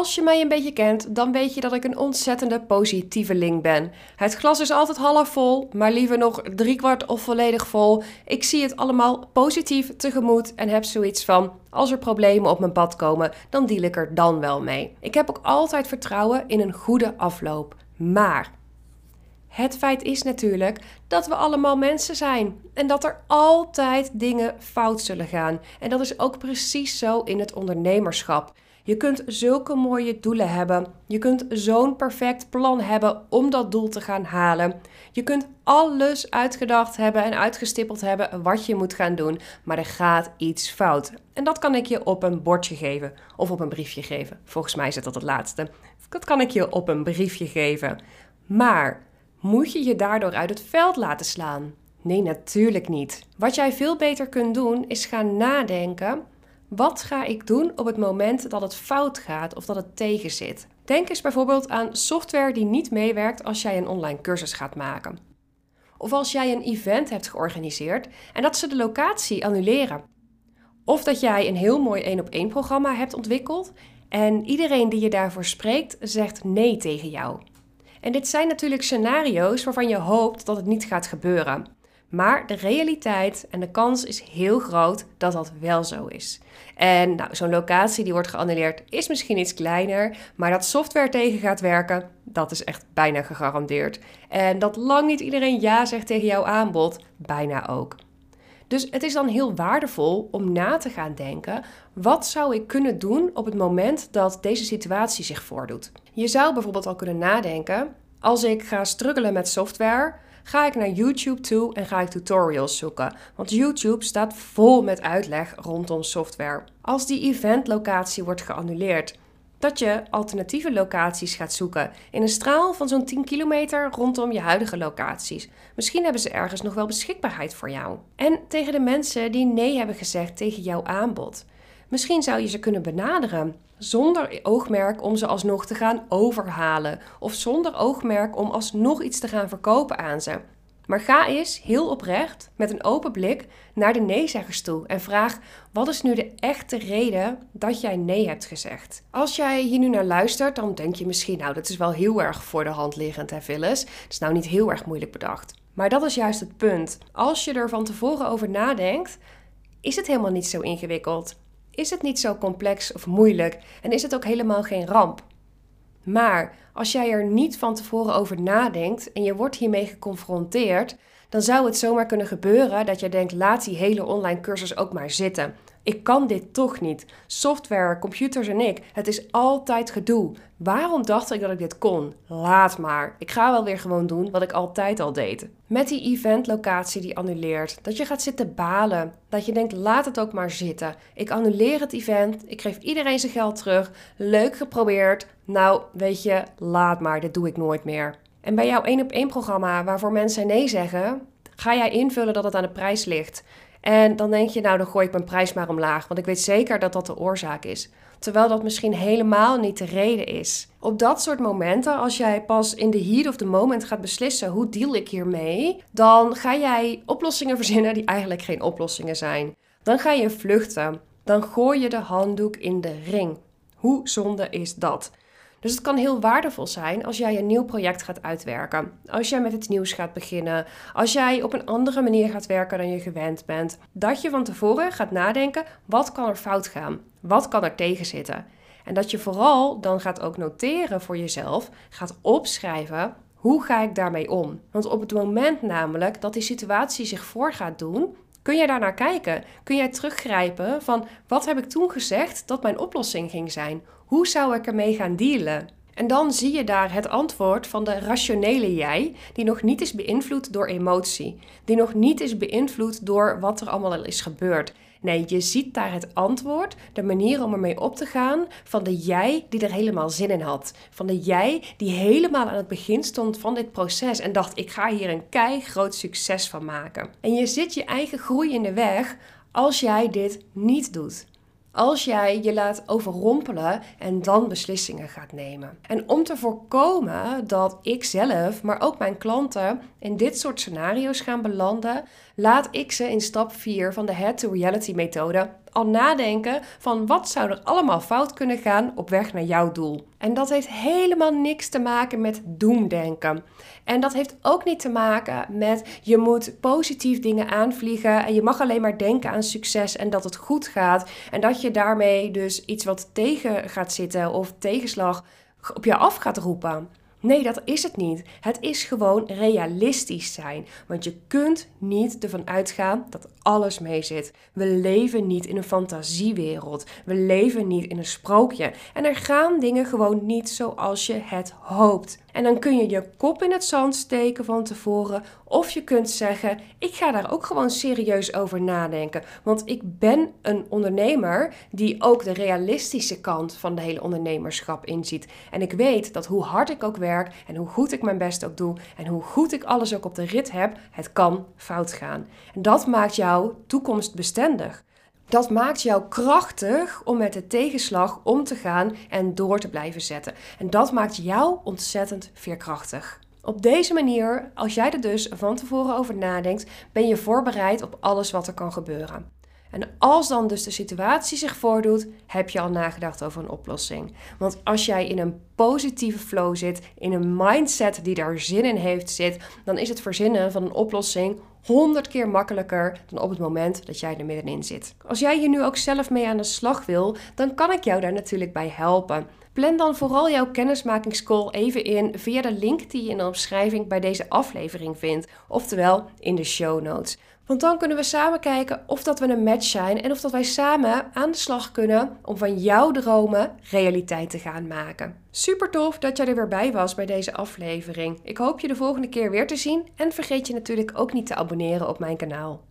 Als je mij een beetje kent, dan weet je dat ik een ontzettende positieve link ben. Het glas is altijd half vol, maar liever nog driekwart of volledig vol. Ik zie het allemaal positief tegemoet en heb zoiets van: als er problemen op mijn pad komen, dan deal ik er dan wel mee. Ik heb ook altijd vertrouwen in een goede afloop. Maar het feit is natuurlijk dat we allemaal mensen zijn en dat er altijd dingen fout zullen gaan. En dat is ook precies zo in het ondernemerschap. Je kunt zulke mooie doelen hebben. Je kunt zo'n perfect plan hebben om dat doel te gaan halen. Je kunt alles uitgedacht hebben en uitgestippeld hebben wat je moet gaan doen, maar er gaat iets fout. En dat kan ik je op een bordje geven of op een briefje geven. Volgens mij is dat het laatste. Dat kan ik je op een briefje geven. Maar moet je je daardoor uit het veld laten slaan? Nee, natuurlijk niet. Wat jij veel beter kunt doen is gaan nadenken wat ga ik doen op het moment dat het fout gaat of dat het tegenzit? Denk eens bijvoorbeeld aan software die niet meewerkt als jij een online cursus gaat maken. Of als jij een event hebt georganiseerd en dat ze de locatie annuleren. Of dat jij een heel mooi één op één programma hebt ontwikkeld en iedereen die je daarvoor spreekt zegt nee tegen jou. En dit zijn natuurlijk scenario's waarvan je hoopt dat het niet gaat gebeuren. Maar de realiteit en de kans is heel groot dat dat wel zo is. En nou, zo'n locatie die wordt geannuleerd is misschien iets kleiner, maar dat software tegen gaat werken, dat is echt bijna gegarandeerd. En dat lang niet iedereen ja zegt tegen jouw aanbod, bijna ook. Dus het is dan heel waardevol om na te gaan denken: wat zou ik kunnen doen op het moment dat deze situatie zich voordoet? Je zou bijvoorbeeld al kunnen nadenken: als ik ga struggelen met software, ga ik naar YouTube toe en ga ik tutorials zoeken. Want YouTube staat vol met uitleg rondom software. Als die eventlocatie wordt geannuleerd, dat je alternatieve locaties gaat zoeken in een straal van zo'n 10 kilometer rondom je huidige locaties. Misschien hebben ze ergens nog wel beschikbaarheid voor jou. En tegen de mensen die nee hebben gezegd tegen jouw aanbod. Misschien zou je ze kunnen benaderen zonder oogmerk om ze alsnog te gaan overhalen of zonder oogmerk om alsnog iets te gaan verkopen aan ze. Maar ga eens heel oprecht met een open blik naar de nee-zeggers toe en vraag: wat is nu de echte reden dat jij nee hebt gezegd? Als jij hier nu naar luistert, dan denk je misschien: nou, dat is wel heel erg voor de hand liggend, hè, Phyllis? Het is nou niet heel erg moeilijk bedacht. Maar dat is juist het punt. Als je er van tevoren over nadenkt, is het helemaal niet zo ingewikkeld is het niet zo complex of moeilijk en is het ook helemaal geen ramp. Maar als jij er niet van tevoren over nadenkt en je wordt hiermee geconfronteerd, dan zou het zomaar kunnen gebeuren dat je denkt: laat die hele online cursus ook maar zitten. Ik kan dit toch niet. Software, computers en ik, het is altijd gedoe. Waarom dacht ik dat ik dit kon? Laat maar. Ik ga wel weer gewoon doen wat ik altijd al deed. Met die eventlocatie die annuleert, dat je gaat zitten balen, dat je denkt laat het ook maar zitten. Ik annuleer het event, ik geef iedereen zijn geld terug. Leuk geprobeerd. Nou, weet je, laat maar, dit doe ik nooit meer. En bij jouw 1 op 1 programma waarvoor mensen nee zeggen, ga jij invullen dat het aan de prijs ligt. En dan denk je, nou dan gooi ik mijn prijs maar omlaag, want ik weet zeker dat dat de oorzaak is. Terwijl dat misschien helemaal niet de reden is. Op dat soort momenten, als jij pas in de heat of the moment gaat beslissen hoe deal ik hiermee, dan ga jij oplossingen verzinnen die eigenlijk geen oplossingen zijn. Dan ga je vluchten. Dan gooi je de handdoek in de ring. Hoe zonde is dat? Dus het kan heel waardevol zijn als jij een nieuw project gaat uitwerken. Als jij met het nieuws gaat beginnen. Als jij op een andere manier gaat werken dan je gewend bent. Dat je van tevoren gaat nadenken: wat kan er fout gaan? Wat kan er tegen zitten? En dat je vooral dan gaat ook noteren voor jezelf, gaat opschrijven hoe ga ik daarmee om? Want op het moment namelijk dat die situatie zich voor gaat doen, kun jij daarnaar kijken? Kun jij teruggrijpen van wat heb ik toen gezegd dat mijn oplossing ging zijn? Hoe zou ik ermee gaan dealen? En dan zie je daar het antwoord van de rationele jij, die nog niet is beïnvloed door emotie, die nog niet is beïnvloed door wat er allemaal al is gebeurd. Nee, je ziet daar het antwoord, de manier om ermee op te gaan van de jij die er helemaal zin in had. Van de jij die helemaal aan het begin stond van dit proces en dacht: ik ga hier een kei groot succes van maken. En je zit je eigen groei in de weg als jij dit niet doet. Als jij je laat overrompelen en dan beslissingen gaat nemen. En om te voorkomen dat ik zelf, maar ook mijn klanten in dit soort scenario's gaan belanden, laat ik ze in stap 4 van de Head to Reality methode al nadenken van wat zou er allemaal fout kunnen gaan op weg naar jouw doel. En dat heeft helemaal niks te maken met doemdenken. En dat heeft ook niet te maken met je moet positief dingen aanvliegen en je mag alleen maar denken aan succes en dat het goed gaat. En dat je daarmee dus iets wat tegen gaat zitten of tegenslag op je af gaat roepen. Nee, dat is het niet. Het is gewoon realistisch zijn. Want je kunt niet ervan uitgaan dat alles mee zit. We leven niet in een fantasiewereld. We leven niet in een sprookje. En er gaan dingen gewoon niet zoals je het hoopt. En dan kun je je kop in het zand steken van tevoren. Of je kunt zeggen: Ik ga daar ook gewoon serieus over nadenken. Want ik ben een ondernemer die ook de realistische kant van de hele ondernemerschap inziet. En ik weet dat hoe hard ik ook werk en hoe goed ik mijn best ook doe en hoe goed ik alles ook op de rit heb, het kan fout gaan. En dat maakt jou toekomstbestendig. Dat maakt jou krachtig om met de tegenslag om te gaan en door te blijven zetten. En dat maakt jou ontzettend veerkrachtig. Op deze manier, als jij er dus van tevoren over nadenkt, ben je voorbereid op alles wat er kan gebeuren. En als dan dus de situatie zich voordoet, heb je al nagedacht over een oplossing. Want als jij in een positieve flow zit, in een mindset die daar zin in heeft zit, dan is het verzinnen van een oplossing honderd keer makkelijker dan op het moment dat jij er middenin zit. Als jij hier nu ook zelf mee aan de slag wil, dan kan ik jou daar natuurlijk bij helpen. Plan dan vooral jouw kennismakingscall even in via de link die je in de omschrijving bij deze aflevering vindt, oftewel in de show notes. Want dan kunnen we samen kijken of dat we een match zijn en of dat wij samen aan de slag kunnen om van jouw dromen realiteit te gaan maken. Super tof dat jij er weer bij was bij deze aflevering. Ik hoop je de volgende keer weer te zien en vergeet je natuurlijk ook niet te abonneren op mijn kanaal.